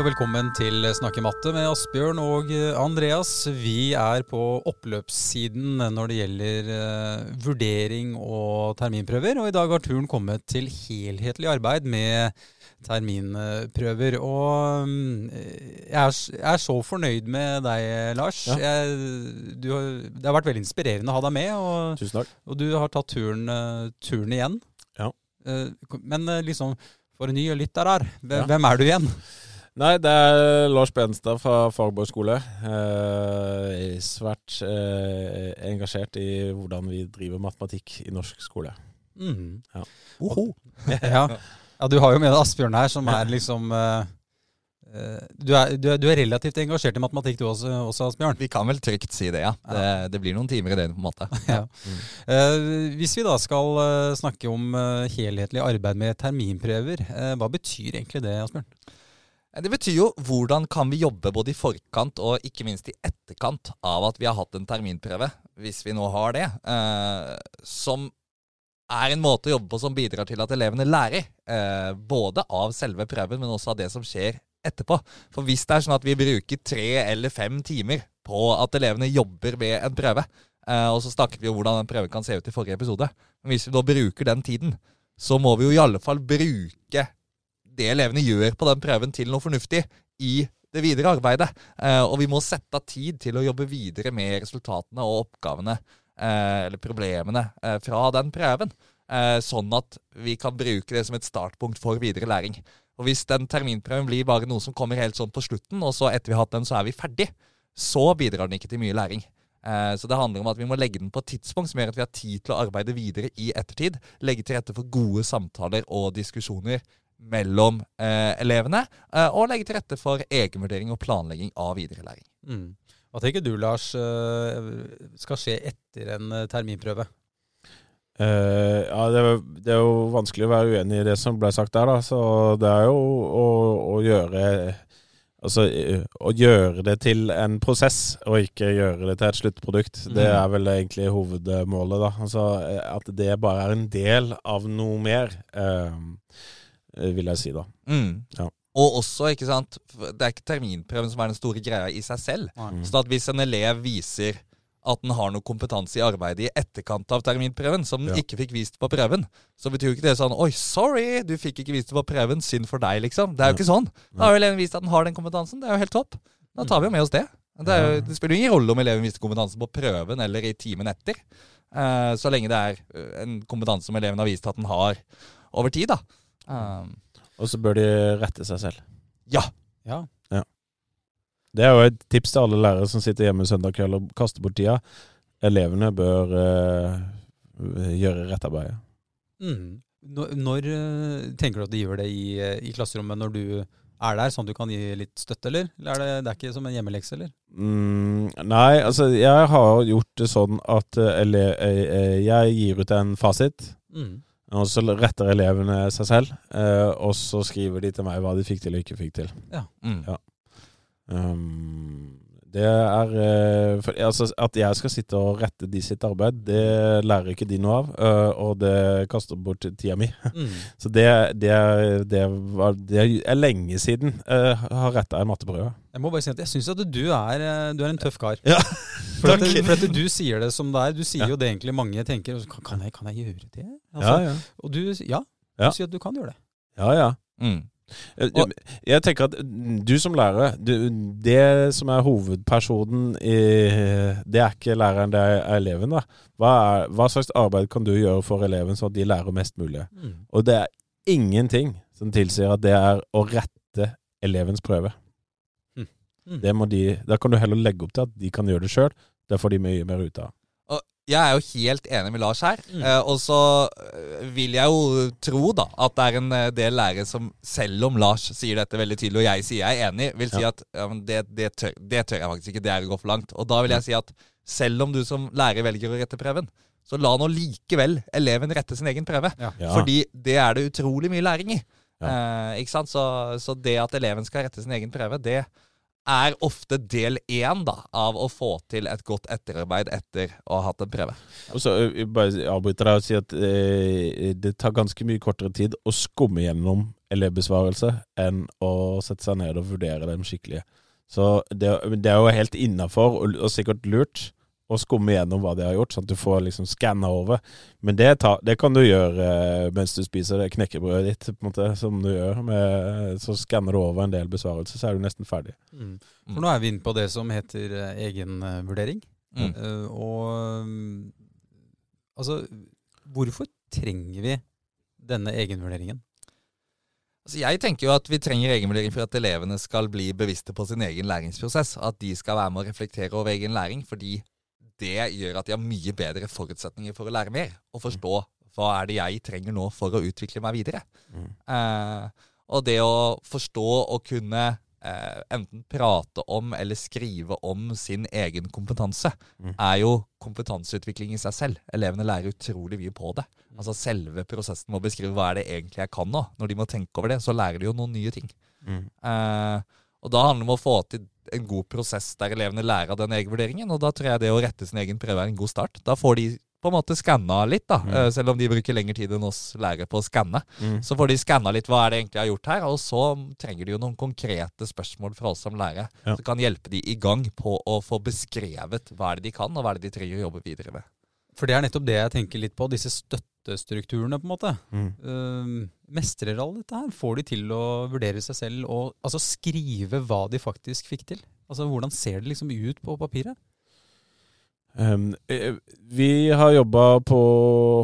Og velkommen til Snakke matte med Asbjørn og eh, Andreas. Vi er på oppløpssiden når det gjelder uh, vurdering og terminprøver. Og i dag har turen kommet til helhetlig arbeid med terminprøver. Og um, jeg, er, jeg, er, så fornøyd med deg, Lars. Ja. Jeg, du, det har vært veldig inspirerende å ha deg med. Og, Tusen takk. Og du har tatt turen, uh, turen igjen. Ja. Men liksom, for en ny lytter her, hvem, ja. er du igjen? Nei, det er Lars Benstad fra Fagborg skole. Eh, svært eh, engasjert i hvordan vi driver matematikk i norsk skole. Mm. Ja. ja. ja. du har jo med deg Asbjørn her, som er liksom eh, eh, du, er, du, er, du, er, relativt engasjert i matematikk du også, også, Asbjørn? Vi kan vel trygt si det, ja. Det, det blir noen timer i døgnet, på en måte. Ja. Mm. Uh, hvis vi da skal uh, snakke om helhetlig arbeid med terminprøver, hva betyr egentlig det, Asbjørn? Det betyr jo hvordan kan vi jobbe både i forkant og ikke minst i etterkant av at vi har hatt en terminprøve, hvis vi nå har det, eh, som er en måte å jobbe på som bidrar til at elevene lærer. Eh, både av selve prøven, men også av det som skjer etterpå. For hvis det er sånn at vi bruker tre eller fem timer på at elevene jobber ved en prøve, eh, og så snakket vi om hvordan den prøven kan se ut i forrige episode, men hvis vi nå bruker den tiden, så må vi jo i alle fall bruke det elevene gjør på den prøven, til noe fornuftig i det videre arbeidet. Eh, og vi må sette av tid til å jobbe videre med resultatene og oppgavene, eh, eller problemene, eh, fra den prøven. Sånn at vi kan bruke det som et startpunkt for videre læring. Og Hvis den terminprøven blir bare noe som kommer helt sånn på slutten, og så etter vi har hatt den, så er vi ferdig, så bidrar den ikke til mye læring. Så det handler om at vi må legge den på et tidspunkt som gjør at vi har tid til å arbeide videre i ettertid. Legge til rette for gode samtaler og diskusjoner mellom eh, elevene, eh, og legge til rette for egenvurdering og planlegging av videre læring. Mm. Hva tenker du, Lars, eh, skal skje etter en eh, terminprøve? Uh, ja, det er, det er, jo vanskelig å være uenig i det som ble sagt der, da. Så det er jo å, å gjøre Altså å gjøre det til en prosess, og ikke gjøre det til et sluttprodukt. Mm. Det er vel egentlig hovedmålet, da. Altså at det bare er en del av noe mer. Uh, Eh, vil jeg si, da. Mm. Ja. Og også, ikke sant, det er ikke terminprøven som er den store greia i seg selv. Mm. Så at hvis en elev viser at den har noe kompetanse i arbeidet i etterkant av terminprøven, som den ja. ikke fikk vist på prøven, så betyr jo ikke det sånn Oi, sorry, du fikk ikke vist det på prøven. Synd for deg, liksom. Det er jo ikke sånn. Da har jo eleven vist at den har den kompetansen. Det er jo helt topp. Da tar vi jo med oss det. Det, jo, det spiller jo ingen rolle om eleven viste kompetansen på prøven eller i timen etter. Uh, så lenge det er eh, en kompetanse som eleven har vist at den har over tid, da. Um, og så bør de rette seg selv. Ja. ja. ja. Det er jo et tips til alle lærere som sitter hjemme søndag kveld og kaster bort tida. Elevene bør uh, gjøre rettarbeidet. Mm. Når, når uh, tenker du at de gjør det i, uh, i, klasserommet, når du er der, sånn at du kan gi litt støtte, eller? Eller er det, det er ikke som en hjemmelekse, eller? Mm, nei, altså jeg har gjort det sånn at jeg gir ut en fasit. Mm. Og så retter elevene seg selv, eh, og så skriver de til meg hva de fikk til og ikke fikk til. Ja. Mm. ja. Um, det er uh, for, altså, At jeg skal sitte og rette de sitt arbeid, det lærer ikke de noe av. Uh, og det kaster bort tida mi. Mm. Så det, det, det, var, det, er, lenge siden jeg uh, har retta en matteprøve. Jeg må bare si at jeg syns at du er, du er, en tøff kar. Ja. For, at, for at, du sier det som det er. Du sier ja. jo det egentlig mange tenker. Kan jeg, kan jeg gjøre det? Altså, ja, ja. Og du, ja, du sier at du kan gjøre det. Ja, ja. Mm. Eh, og, jeg tenker at du som lærer du, Det som er hovedpersonen i Det er ikke læreren, det er eleven. da hva, er, hva, slags arbeid kan du gjøre for eleven, så at de lærer mest mulig? Mm. Og det er ingenting som tilsier at det er å rette elevens prøve. Mm. Mm. Det må de, da kan du heller legge opp til at de kan gjøre det sjøl. Det får de mye mer ut av jeg er jo helt enig med Lars her. Mm. Uh, og så eh, vil jeg jo tro da at det er en eh, del lærere som, selv om Lars sier dette veldig tydelig, og jeg sier jeg er enig, vil si at ja, det, det, tør, det, tør, jeg faktisk ikke. Det er å gå for langt. Og da vil jeg si at selv om du som lærer velger å rette prøven, så la nå likevel eleven rette sin egen prøve. Ja. Fordi det er det utrolig mye læring i. Uh, ikke sant? Så, så det at eleven skal rette sin egen prøve, det er ofte del én da, av å få til et godt etterarbeid etter å ha hatt en prøve. Og så bare avbryter deg og sier at eh, det tar ganske mye kortere tid å skumme gjennom elevbesvarelse enn å sette seg ned og vurdere dem skikkelig. Så det, det er jo helt innafor, og, og sikkert lurt, å skumme gjennom hva de har gjort, sånn at du får liksom skanna over. Men det, ta, det, kan du gjøre eh, mens du spiser det knekkebrødet ditt, på en måte, som du gjør. Med, så skanner du over en del besvarelser, så er du nesten ferdig. Mm. For nå er vi inne på det som heter uh, egenvurdering. Mm. Uh, og um, altså, hvorfor trenger vi denne egenvurderingen? Altså jeg tenker jo at vi trenger egenvurdering for at elevene skal bli bevisste på sin egen læringsprosess. At de skal være med å reflektere over egen læring. Fordi det gjør at de har mye bedre forutsetninger for å lære mer. Og forstå hva er det jeg trenger nå for å utvikle meg videre. Mm. Eh, og det å forstå og kunne eh, enten prate om eller skrive om sin egen kompetanse, mm. er jo kompetanseutvikling i seg selv. Elevene lærer utrolig mye på det. Mm. Altså Selve prosessen med å beskrive hva er det egentlig jeg kan nå. Når de må tenke over det, så lærer de jo noen nye ting. Mm. Eh, og da handler det om å få til en god prosess der elevene lærer av den egenvurderingen. Og da tror jeg det å rette sin egen prøve er en god start. Da får de på en måte skanna litt, da. Mm. Eh, selv om de bruker lengre tid enn oss lærere på å skanne. Mm. Så får de skanna litt hva er det egentlig jeg har gjort her, og så trenger de jo noen konkrete spørsmål fra oss som lærere. Ja. Som kan hjelpe de i gang på å få beskrevet hva er det de kan, og hva er det de trenger å jobbe videre med. For det er nettopp det jeg tenker litt på, disse støttestrukturene, på en måte. Mm. Uh, mestrer alle dette her? Får de til å vurdere seg selv og altså skrive hva de faktisk fikk til? Altså Hvordan ser det liksom ut på papiret? Um, vi har jobba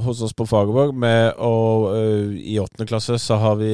hos oss på Fagerborg med å uh, I åttende klasse så har vi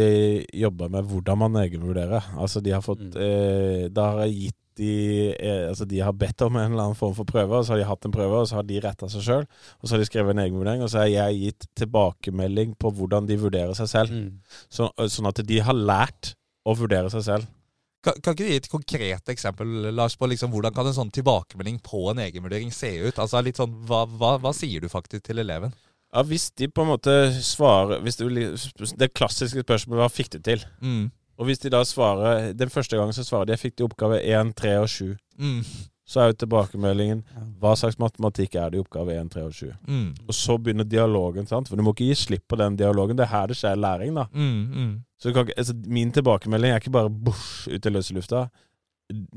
jobba med hvordan man egenvurderer. Altså de har fått mm. uh, Da har gitt de, uh, altså de, har bedt om en eller annen form for prøve, og så har de hatt en prøve, og så har de retta seg sjøl. Og så har de skrevet en egenvurdering, og så har jeg gitt tilbakemelding på hvordan de vurderer seg selv. Mm. Så, sånn at de har lært å vurdere seg selv. Kan, kan ikke du gi et konkret eksempel Lars, på liksom, hvordan kan en sånn tilbakemelding på en egenvurdering se ut? Altså litt sånn, hva, hva, hva sier du faktisk til eleven? Ja, Hvis de på en måte svarer Det, det klassiske spørsmålet hva fikk du til? Mm. Og hvis de da svarer Den første gangen så svarer de jeg fikk de oppgave 1, 3 og 7. Mm. Så er jo tilbakemeldingen hva slags matematikk er det i oppgave 1, 3 og 7. Mm. Og så begynner dialogen, sant? for du må ikke gi slipp på den dialogen. Det er her det skjer læring, da. Mm, mm. så kan, altså, min tilbakemelding er ikke bare bosh, ut i løse lufta.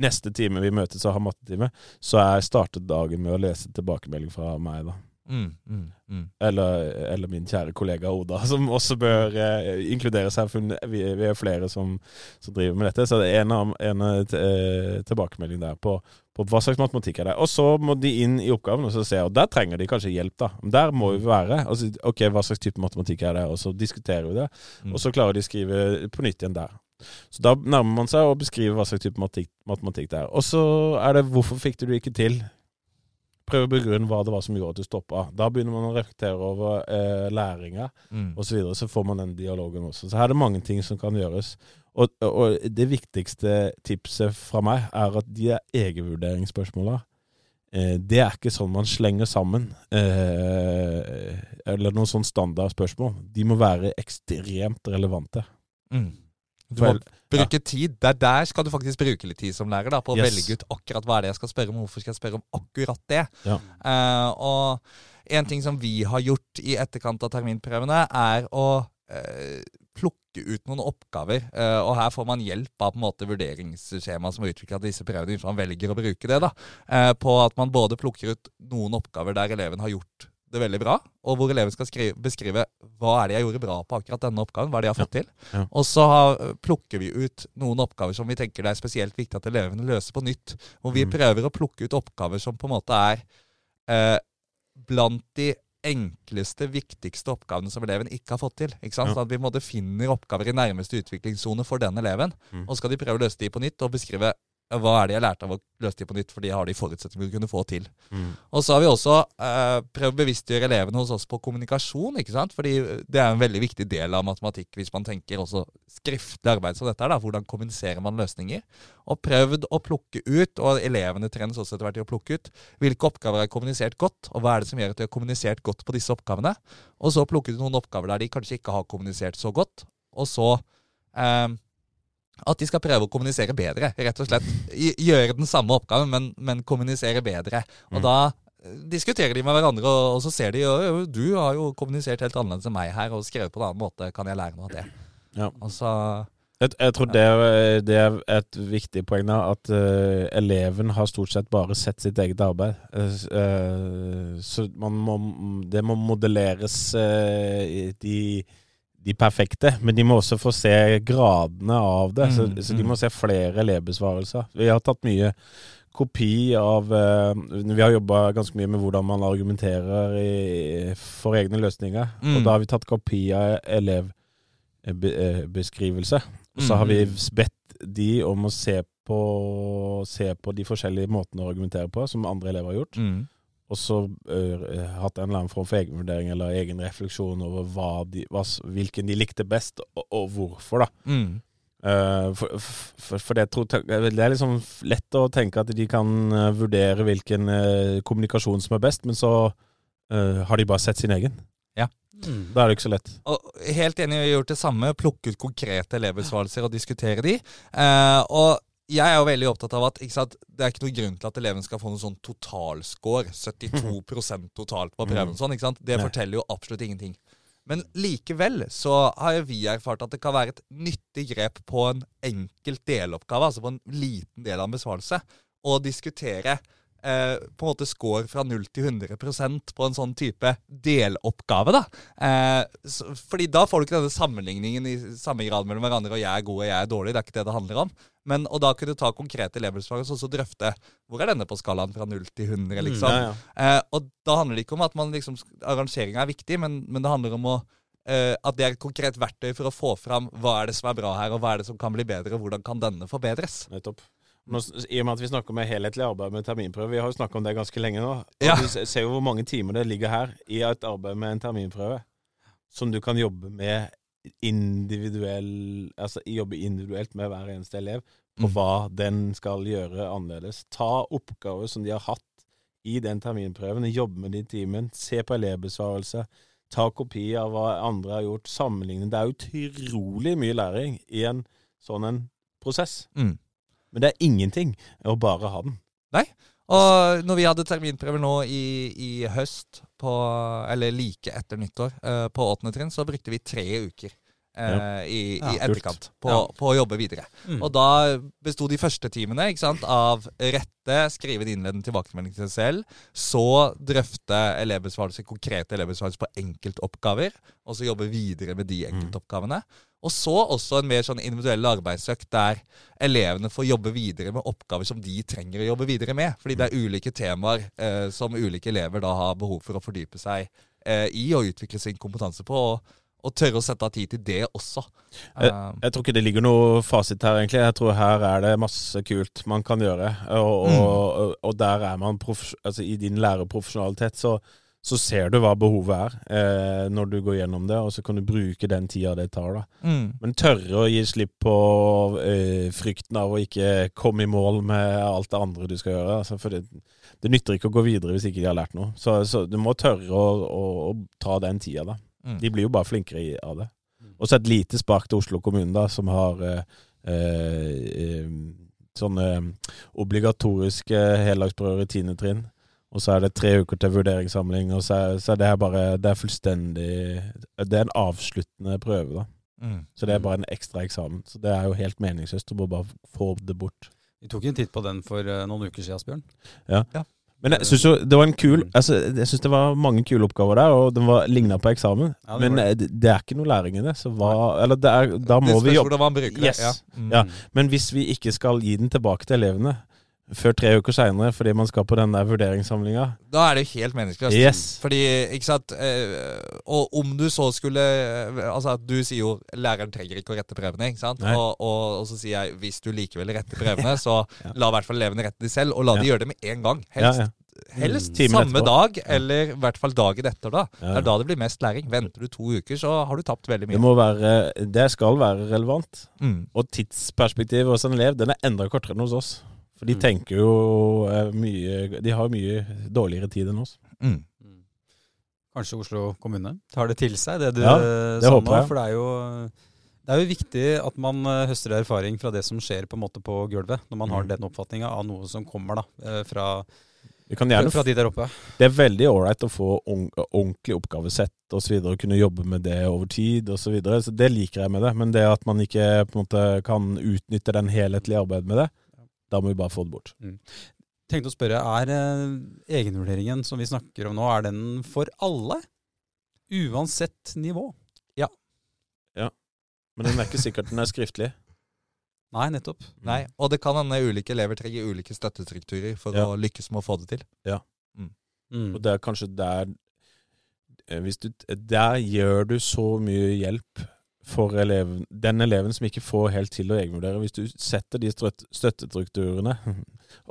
Neste time vi møtes og har mattetime, så jeg startet dagen med å lese tilbakemelding fra meg, da. Mm, mm, mm. Eller, eller, min kjære kollega Oda, som også bør eh, inkludere seg. For vi, vi er flere som, som, driver med dette. Så det er en, en eh, tilbakemelding der på, på, hva slags matematikk er det. Og så må de inn i oppgaven og så se, og der trenger de kanskje hjelp. da. Der må vi være. Altså, ok, Hva slags type matematikk er det? Og så diskuterer vi det. Og så klarer de å skrive på nytt igjen der. Så da nærmer man seg å beskrive hva slags type matematikk det er. Og så er det 'hvorfor fikk du det ikke til'? Prøve å begrunne hva det var som gjorde at du stoppa. Da begynner man å reflektere over eh, læringa mm. osv., så, videre, så får man den dialogen også. Så her er det mange ting som kan gjøres. Og, og det viktigste tipset fra meg er at de egenvurderingsspørsmåla eh, det er ikke sånn man slenger sammen, eh, eller noen sånn standardspørsmål. De må være ekstremt relevante. Mm. Du må bruke tid. Der, der skal du faktisk bruke litt tid som lærer da, på å yes. velge ut akkurat hva er det jeg skal spørre om. Hvorfor skal jeg spørre om akkurat det? Ja. Uh, og en ting som vi har gjort i etterkant av terminprøvene, er å uh, plukke ut noen oppgaver. Uh, og her får man hjelp av på en måte vurderingsskjemaet som har utvikla disse prøvene, hvis man velger å bruke det. da, På at man både plukker ut noen oppgaver der eleven har gjort det veldig bra, og hvor eleven skal skrive, beskrive hva er det jeg gjorde bra på akkurat denne oppgaven. hva er det jeg har fått ja. til. Ja. Og så har, plukker vi ut noen oppgaver som vi tenker det er spesielt viktig at elevene løser på nytt. Hvor vi mm. prøver å plukke ut oppgaver som på en måte er eh, blant de enkleste, viktigste oppgavene som eleven ikke har fått til. Ikke sant? Ja. Så at vi måtte finner oppgaver i nærmeste utviklingssone for den eleven. Mm. Og så skal de prøve å løse de på nytt og beskrive hva er det jeg lærte av å løse de på nytt, fordi jeg har de forutsetningene vi kunne få til. Mm. Og så har vi også eh, prøvd å bevisstgjøre elevene hos oss på kommunikasjon, ikke sant? fordi det er en veldig viktig del av matematikk hvis man tenker også skriftlig arbeid som dette er. da, Hvordan kommuniserer man løsninger? Og prøvd å plukke ut, og elevene trenes også etter hvert til å plukke ut, hvilke oppgaver er kommunisert godt, og hva er det som gjør at de har kommunisert godt på disse oppgavene? Og så plukke ut noen oppgaver der de kanskje ikke har kommunisert så godt, og så eh, at de skal prøve å kommunisere bedre, rett og slett. Gjøre den samme oppgaven, men, men kommunisere bedre. Og mm. da eh, diskuterer de med hverandre, og, og så ser de jo du har jo kommunisert helt annerledes enn meg her og skrevet på en annen måte. Kan jeg lære noe av det? Ja. Så, Jeg, jeg tror det, er- det er et viktig poeng da, at uh, eleven har stort sett bare sett sitt eget arbeid. Uh, så man må, det må modelleres uh, i de, de perfekte, men de må også få se gradene av det. så, Mm, så de mm. må se flere elevbesvarelser. Vi har tatt mye kopi av uh, Vi har jobba ganske mye med hvordan man argumenterer i, for egne løsninger. Mm. Og da har vi tatt kopi av elevbeskrivelse. Og så har vi Mm. bedt de om å se på, se på de forskjellige måtene å argumentere på, som andre elever har gjort. Og så uh, hatt en eller annen form for egenvurdering eller egen refleksjon over hva de, hva, hvilken de likte best, og, og hvorfor. da. Mm. Eh, for, for, for det, tror, det er liksom lett å tenke at de kan eh, vurdere hvilken kommunikasjon som er best, men så har de bare sett sin egen. Mm. Da er det ikke så lett. Og helt enig, vi har gjort det samme. Plukket konkrete elevbesvarelser og diskutere de. Eh, og jeg er jo veldig opptatt av at ikke sant, det er ikke noe grunn til at eleven skal få noen sånn totalscore. 72% totalt på prøven. Mm. Sånn? Det Nei. forteller jo absolutt ingenting. Men likevel så har vi erfart at det kan være et nyttig grep på en enkelt deloppgave, altså på en liten del av en besvarelse, å diskutere eh, på en måte score fra 0 til 100% på en sånn type deloppgave. da. Eh, så, fordi da får du ikke denne sammenligningen i samme grad mellom hverandre, og jeg er god og jeg er dårlig. Det er ikke det det handler om. Men, og da kunne du ta konkrete elevbesvar og så drøfte hvor er denne på skalaen fra 0 til 100. liksom. Ja, ja. Eh, og da handler det ikke om at man liksom, arrangeringa er viktig, men, men det handler om å, eh, at det er et konkret verktøy for å få fram hva er det som er bra her, og hva er det som kan bli bedre, og hvordan kan denne forbedres. Nettopp. Nå, I og med at vi snakker om helhetlig arbeid med terminprøve, vi har jo snakka om det ganske lenge nå. Og Ja. Du ser jo hvor mange timer det ligger her i et arbeid med en terminprøve, som du kan jobbe med individuell Altså jobbe individuelt med hver eneste elev på Mm. hva den skal gjøre annerledes. Ta oppgaver som de har hatt i den terminprøven, jobbe med det i timen, se på elevbesvarelse. Ta kopi av hva andre har gjort, sammenligne. Det er utrolig mye læring i en sånn en prosess. Mm. Men det er ingenting å bare ha den. Nei. Og når vi hadde terminprøver nå i, i høst, på, eller like etter nyttår, eh, på åttende trinn, så brukte vi tre uker eh, i, Ja, i etterkant på, Ja. på å jobbe videre. Mm. Og da besto de første timene ikke sant, av rette, skrive en innledende tilbakemelding til seg selv, så drøfte elevbesvarelse, konkrete elevbesvarelser på enkeltoppgaver, og så jobbe videre med de enkeltoppgavene. Og så også en mer sånn individuell arbeidsøkt der elevene får jobbe videre med oppgaver som de trenger å jobbe videre med. Fordi det er ulike temaer eh, som ulike elever da har behov for å fordype seg eh, i og utvikle sin kompetanse på. Og, og tørre å sette av tid til det også. Eh, Eh, Jeg tror ikke det ligger noe fasit her, egentlig. Jeg tror her er det masse kult man kan gjøre. Og, Mm. og, og, der er man altså, I din lærerprofesjonalitet så, så ser du hva behovet er eh, når du går gjennom det, og så kan du bruke den tida det tar. da. mm. Men tørre å gi slipp på eh, frykten av å ikke komme i mål med alt det andre du skal gjøre. Altså, for det, det nytter ikke å gå videre hvis ikke de har lært noe. Så, så du må tørre å, å, å ta den tida, da. Mm. De blir jo bare flinkere i- av det. Og så et lite spark til Oslo kommune, da, som har eh, eh, eh, sånne obligatoriske heldagsprøver i tiende trinn. Og så er det tre uker til vurderingssamling, og så er, så er det her bare Det er fullstendig Det er en avsluttende prøve, da. Mm. Så det er bare en ekstra eksamen. Så det er jo helt meningsløst må bare få det bort. Vi tok en titt på den for eh, noen uker siden, Asbjørn. Men jeg syns jo det var en kul Mm. altså, Jeg synes det var mange kule oppgaver der, og den var ligna på eksamen. Ja, det men eh, det, det er ikke noe læring i det. Så hva Eller det er, da må det vi jobbe det. Yes. Ja. Mm. Ja. Men hvis vi ikke skal gi den tilbake til elevene før tre uker seinere fordi man skal på den der vurderingssamlinga Da er det jo helt meningsløst. Yes. Fordi, ikke sant eh, Og om du så skulle eh, Altså, du sier jo læreren trenger ikke å rette prøvene, ikke sant? Og, og, og så sier jeg hvis du likevel retter prøvene, så Ja. la i hvert fall elevene rette de selv, og la de gjøre det med en gang. Helst, ja. helst Mm. Samme dag, eller i hvert fall dagen etter. da Ja. Det er da det blir mest læring. Venter du to uker, så har du tapt veldig Det mye. må være Det skal være relevant. Mm. Og tidsperspektivet hos en elev den er enda kortere enn hos oss. For de Mm. tenker jo eh, mye De har mye dårligere tid enn oss. Mm. Mm. Kanskje Oslo kommune tar det til seg, det du Ja, eh, det sa håper nå. For det er, jo, det er jo viktig at man eh, høster erfaring fra det som skjer på en måte på gulvet, når man har Mm. den oppfatninga av noe som kommer da, eh, fra Vi kan gjerne fra de der oppe. Det er veldig ålreit å få ordentlig oppgavesett og så og kunne jobbe med det over tid osv. så videre. Så det liker jeg med det. Men det at man ikke på en måte kan utnytte den helhetlige arbeidet med det, da må vi bare få det bort. Tenkte å spørre, er eh, egenvurderingen som vi snakker om nå, er den for alle? Uansett nivå? Ja. Ja. Men den er ikke sikkert den er skriftlig. Nei, nettopp. Nei, og det kan hende ulike elever trenger ulike støttestrukturer for Ja. å lykkes med å få det til. Mm. Og det er kanskje der eh, hvis du, Der gjør du så mye hjelp for eleven, den eleven som ikke får helt til å egenvurdere. Hvis du setter de støt- støttestrukturene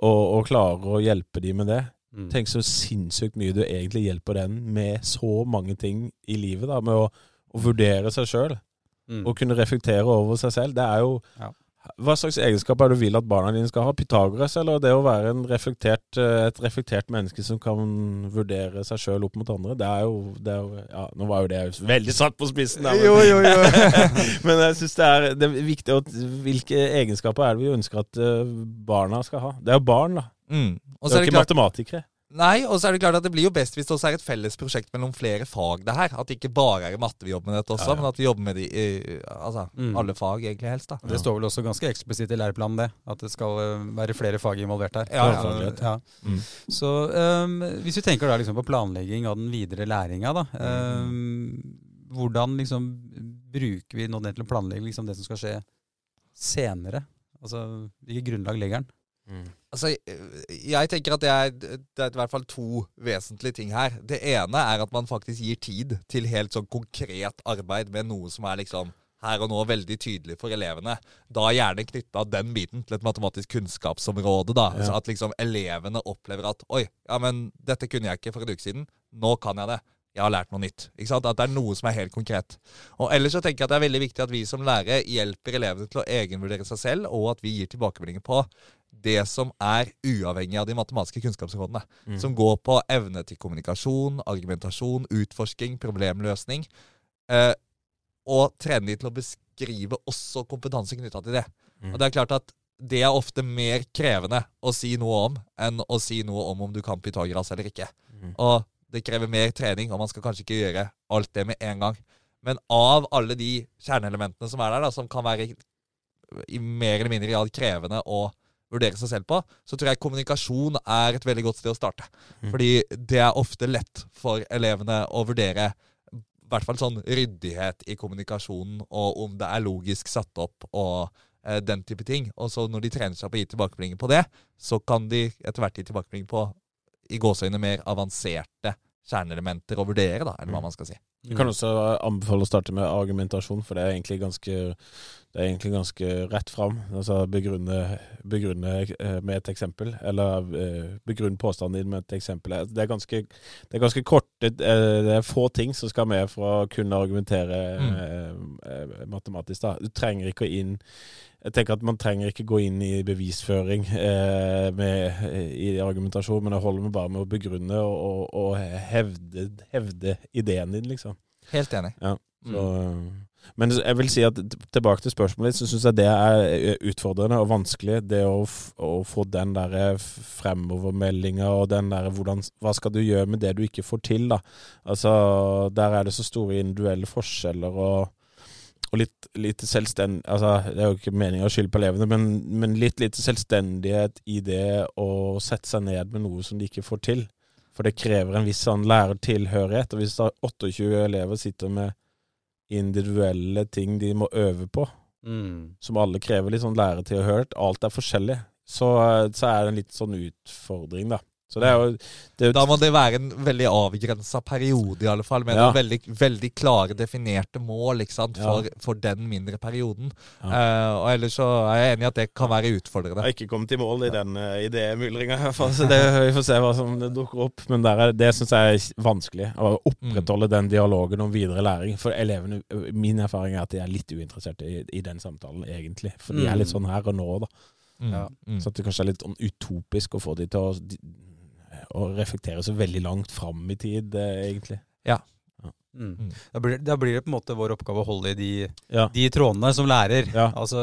og, og klarer å hjelpe de med det, Mm. tenk så sinnssykt mye du egentlig hjelper den med så mange ting i livet. da, Med å, å vurdere seg sjøl Mm. og kunne reflektere over seg selv. Det er jo Ja. Hva slags egenskap er det du vil at barna dine skal ha? Pythagoras, eller det å være en reflektert, eh, et reflektert menneske som kan vurdere seg sjøl opp mot andre? Det er jo, det er jo Ja, nå var jo det veldig satt på spissen, der, men, Jo, jo, jo. men jeg syns det, det er viktig at Hvilke egenskaper er det vi ønsker at eh, barna skal ha? Det er jo barn, da. Mm. Det er jo ikke klart matematikere. Nei, og så er det klart at det blir jo best hvis det også er et felles prosjekt mellom flere fag, det her. At det ikke bare er matte vi jobber med dette også, Ja, ja. men at vi jobber med de altså, Mm. alle fag egentlig helst. da. Det står vel også ganske eksplisitt i læreplanen, det. At det skal eh, være flere fag involvert her. Ja, ja. Mm. Så um, hvis vi tenker da liksom på planlegging av den videre læringa, da. Um, hvordan liksom bruker vi nå den til å planlegge liksom det som skal skje senere? Altså hvilket grunnlag legger den? Altså, jeg tenker at det er, det er i hvert fall to vesentlige ting her. Det ene er at man faktisk gir tid til helt sånn konkret arbeid med noe som er liksom her og nå veldig tydelig for elevene. Da gjerne knytta den biten til et matematisk kunnskapsområde. da. Ja. Så at liksom elevene opplever at oi, ja, men dette kunne jeg ikke for en uke siden. Nå kan jeg det. Jeg har lært noe nytt. Ikke sant? At det er noe som er helt konkret. Og ellers så tenker jeg at det er veldig viktig at vi som lærere hjelper elevene til å egenvurdere seg selv, og at vi gir tilbakemeldinger på det som er uavhengig av de matematiske kunnskapsområdene. Mm. Som går på evne til kommunikasjon, argumentasjon, utforsking, problemløsning. Eh, og trene de til å beskrive også kompetanse knytta til det. Mm. Og det er klart at det er ofte mer krevende å si noe om enn å si noe om om du kan Pythagoras eller ikke. Mm. Og det krever mer trening, og man skal kanskje ikke gjøre alt det med en gang. Men av alle de kjerneelementene som er der, da, som kan være i, i mer eller mindre grad krevende å vurdere seg selv på, så tror jeg kommunikasjon er et veldig godt sted å starte. Mm. Fordi det er ofte lett for elevene å vurdere i hvert fall sånn ryddighet i kommunikasjonen, og om det er logisk satt opp, og eh, den type ting. Og så når de trener seg på å gi tilbakemeldinger på det, så kan de etter hvert gi tilbakemeldinger på i gåseøyne mer avanserte kjerneelementer å vurdere, da, eller hva Mm. man skal si. Jeg kan også anbefale å starte med argumentasjon, for det er egentlig ganske, det er egentlig ganske rett fram. Altså begrunne, begrunne eh, med et eksempel, eller eh, begrunne påstanden din med et eksempel. Det er ganske, det er ganske korte eh, Det er få ting som skal med for å kunne argumentere eh, eh, matematisk. da. Du trenger ikke å inn jeg tenker at Man trenger ikke gå inn i bevisføring eh, med, i argumentasjon, men det holder med bare med å begrunne og, og, hevde, hevde ideen din, liksom. Helt enig. Så, Men jeg vil si at tilbake til spørsmålet ditt, så syns jeg det er utfordrende og vanskelig. Det å, å få den der fremovermeldinga og den derre hvordan, Hva skal du gjøre med det du ikke får til, da? Altså, der er det så store individuelle forskjeller og og litt lite selvstendig Altså, det er jo ikke meningen å skylde på elevene, men, men litt lite selvstendighet i det å sette seg ned med noe som de ikke får til. For det krever en viss sånn lærertilhørighet. Og hvis det er 28 elever sitter med individuelle ting de må øve på, Mm. som alle krever litt sånn lærertilhørighet, alt er forskjellig, så, så er det en litt sånn utfordring, da. Så det er jo det er jo- Da må det være en veldig avgrensa periode, i alle fall, med Ja. veldig, veldig klare, definerte mål ikke sant, Ja. for, for den mindre perioden. Ja. Uh, og ellers så er jeg enig i at det kan være Jeg utfordrende. har ikke kommet i mål i den uh, idémyldringa, i hvert fall. Så det, vi får se hva som dukker opp. Men der er, det syns jeg er vanskelig. Å opprettholde den dialogen om videre læring. For elevene, min erfaring er at de er litt uinteresserte i, i den samtalen, egentlig. For de er litt sånn her og nå, da. Mm, Ja. mm. Så at det kanskje er litt sånn utopisk å få de til å, de, å reflektere så veldig langt fram i tid, eh, egentlig. Ja. Mm. Da, blir, da blir det på en måte vår oppgave å holde i de, Ja. de trådene som lærer. Ja. Altså,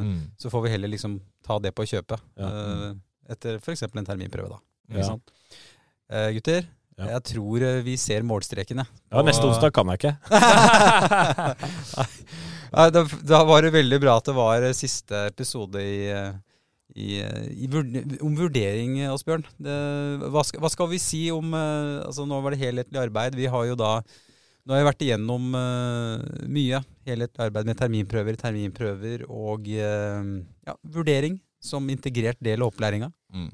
Mm. Så får vi heller liksom ta det på kjøpet Ja. eh, etter f.eks. en terminprøve. da. Eh, gutter, Ja. jeg tror eh, vi ser målstrekene. Ja, neste Og- onsdag kan jeg ikke. Nei, da, da var det veldig bra at det var siste episode i, i, i om vurdering, eh, Asbjørn. Det, hva, skal, hva skal vi si om eh, altså Nå var det helhetlig arbeid. Vi har jo da Nå har jeg vært igjennom uh, mye. Helhetlig arbeid med terminprøver, terminprøver og uh, ja, vurdering som integrert del av opplæringa. Mm.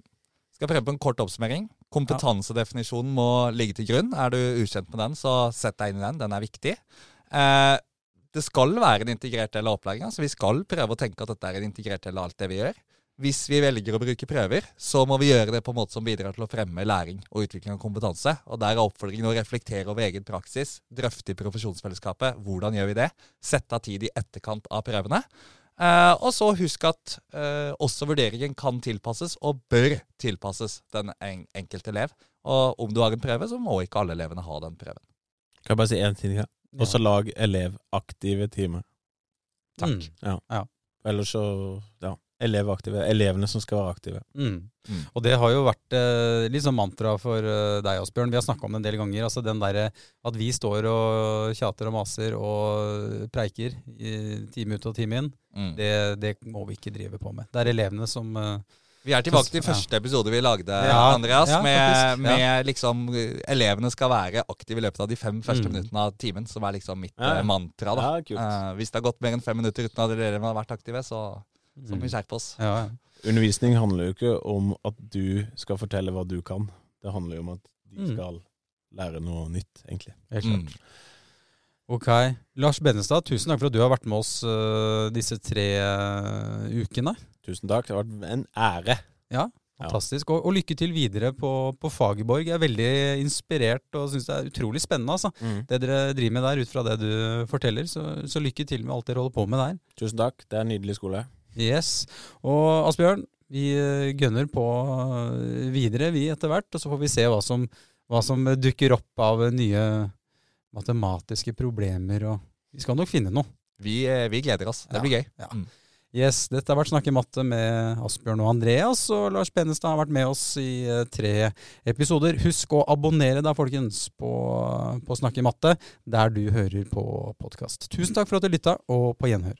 Skal prøve på en kort oppsummering. Kompetansedefinisjonen må ligge til grunn. Er du ukjent med den, så sett deg inn i den. Den er viktig. Uh, det skal være en integrert del av opplæringa, så vi skal prøve å tenke at dette er en integrert del av alt det vi gjør. Hvis vi velger å bruke prøver, så må vi gjøre det på en måte som bidrar til å fremme læring og utvikling av kompetanse. Og Der er oppfordringen å reflektere over egen praksis, drøfte i profesjonsfellesskapet. Hvordan gjør vi det? Sette av tid i etterkant av prøvene. Eh, og så husk at eh, også vurderingen kan tilpasses, og bør tilpasses den en enkelte elev. Og om du har en prøve, så må ikke alle elevene ha den prøven. Kan jeg bare si én ting? Ja. Og så lag elevaktive timer. Takk. Ellers så Ja. Elevaktive. Elevene som skal være aktive. Mm. Mm. Og det har jo vært eh, litt sånn mantra for eh, deg, Asbjørn. Vi har snakka om det en del ganger. altså den der, At vi står og tjater og maser og preiker i time ut og time inn, Mm. det, det må vi ikke drive på med. Det er elevene som eh, Vi er tilbake til første episode vi lagde, Ja, Andreas. ja, med, med liksom Elevene skal være aktive i løpet av de fem første Mm. minuttene av timen, som er liksom mitt Ja, eh, mantra. da. Ja, kult. Eh, hvis det har gått mer enn fem minutter uten at elevene har vært aktive, så, så må vi mm. skjerpe oss. ja, ja. Undervisning handler jo ikke om at du skal fortelle hva du kan. Det handler jo om at de Mm. skal lære noe nytt, egentlig. Helt Mm. klart. Ok. Lars Bennestad, tusen takk for at du har vært med oss uh, disse tre uh, ukene. Tusen takk. Det har vært en ære. Ja. Fantastisk. Og, og lykke til videre på, på Fagerborg. Jeg er veldig inspirert og syns det er utrolig spennende. altså. Det dere driver med der, ut fra det du forteller. Så, så lykke til med alt dere holder på med der. Tusen takk. Det er en nydelig skole. Yes. Og Asbjørn, vi eh, gønner på eh, videre vi etter hvert, og så får vi se hva som, hva som dukker opp av nye matematiske problemer. og Vi skal nok finne noe. Vi, eh, vi gleder oss. Det blir gøy. Ja. Mm. Yes, Dette har vært Snakke matte med Asbjørn og Andreas, og Lars Pennestad har vært med oss i tre episoder. Husk å abonnere da, folkens, på, på i matte, der du hører på podkast. Tusen takk for at du lytta, og på gjenhør.